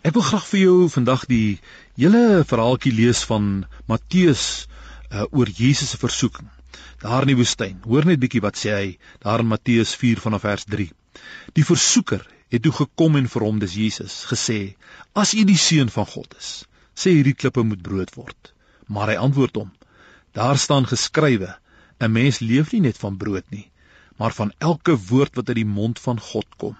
Ek wil graag vir jou vandag die hele verhaaltjie lees van Matteus uh, oor Jesus se versoeking daar in die woestyn. Hoor net bietjie wat sê hy daar in Matteus 4 vanaf vers 3. Die versoeker het toe gekom en vir hom dis Jesus gesê: "As u die seun van God is, sê hierdie klippe moet brood word." Maar hy antwoord hom: "Daar staan geskrywe: 'n mens leef nie net van brood nie, maar van elke woord wat uit die mond van God kom."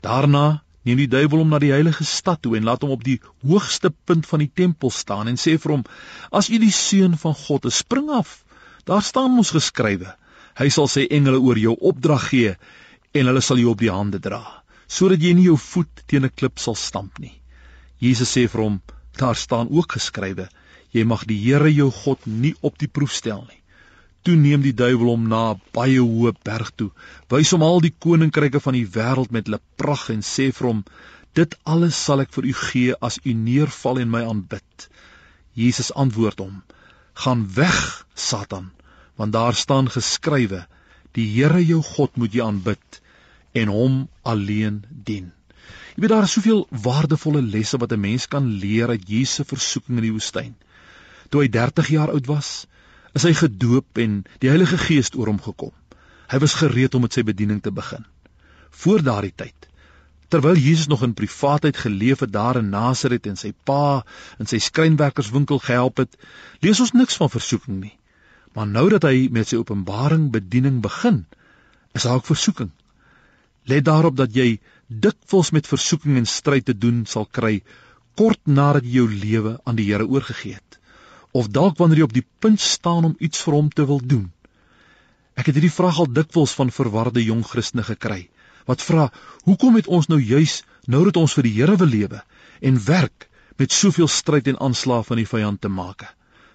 Daarna neem die duiwel hom na die heilige stad toe en laat hom op die hoogste punt van die tempel staan en sê vir hom: "As u die seun van God is, spring af. Daar staan mos geskrywe: Hy sal sy engele oor jou opdrag gee en hulle sal jou op die hande dra, sodat jy nie jou voet teen 'n klip sal stamp nie." Jesus sê vir hom: "Daar staan ook geskrywe: Jy mag die Here jou God nie op die proef stel nie." Toe neem die duiwel hom na 'n baie hoë berg toe, wys hom al die koninkryke van die wêreld met hulle pragt en sê vir hom: "Dit alles sal ek vir u gee as u neerval en my aanbid." Jesus antwoord hom: "Gaan weg, Satan, want daar staan geskrywe: Die Here jou God moet jy aanbid en hom alleen dien." Jy weet daar is soveel waardevolle lesse wat 'n mens kan leer uit Jesus se versoeking in die woestyn. Toe hy 30 jaar oud was, is hy gedoop en die Heilige Gees oor hom gekom. Hy was gereed om met sy bediening te begin. Voor daardie tyd, terwyl Jesus nog in privaatheid geleef het daar in Nasaret en sy pa in sy skrynwerkerswinkel gehelp het, lees ons niks van versoeking nie. Maar nou dat hy met sy openbaring bediening begin, is daar ook versoeking. Let daarop dat jy dikwels met versoeking en stryd te doen sal kry kort nadat jy jou lewe aan die Here oorgegee het of dalk wanneer jy op die punt staan om iets vir hom te wil doen. Ek het hierdie vraag al dikwels van verwarde jong Christene gekry wat vra: "Hoekom het ons nou juis nou dat ons vir die Here wil lewe en werk met soveel stryd en aanslae van die vyand te maak?"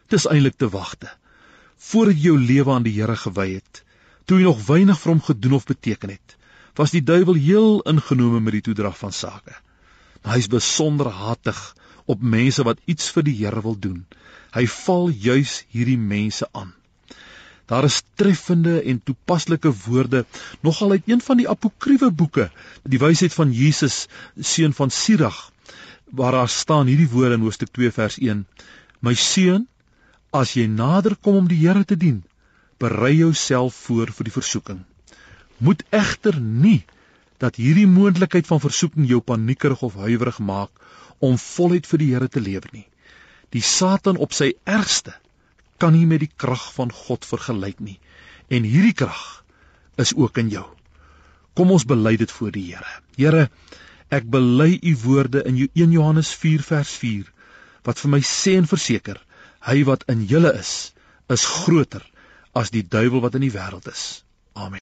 Dis eintlik te wagte. Voordat jy jou lewe aan die Here gewy het, toe jy nog weinig vir hom gedoen of beteken het, was die duiwel heel ingenome met die toedrag van sake. Hy is besonder hatig op mense wat iets vir die Here wil doen. Hy val juis hierdie mense aan. Daar is treffende en toepaslike woorde nogal uit een van die apokriewe boeke, die wysheid van Jesus, seun van Sirach, waar daar staan hierdie woorde in Hoofstuk 2 vers 1: My seun, as jy nader kom om die Here te dien, berei jouself voor vir die versoeking. Moet egter nie dat hierdie moontlikheid van versoeking jou paniekerig of huiwerig maak om voluit vir die Here te lewe nie. Die Satan op sy ergste kan nie met die krag van God vergelyk nie. En hierdie krag is ook in jou. Kom ons bely dit voor die Here. Here, ek bely u woorde in 1 Johannes 4 vers 4 wat vir my sê en verseker, hy wat in julle is, is groter as die duiwel wat in die wêreld is. Amen.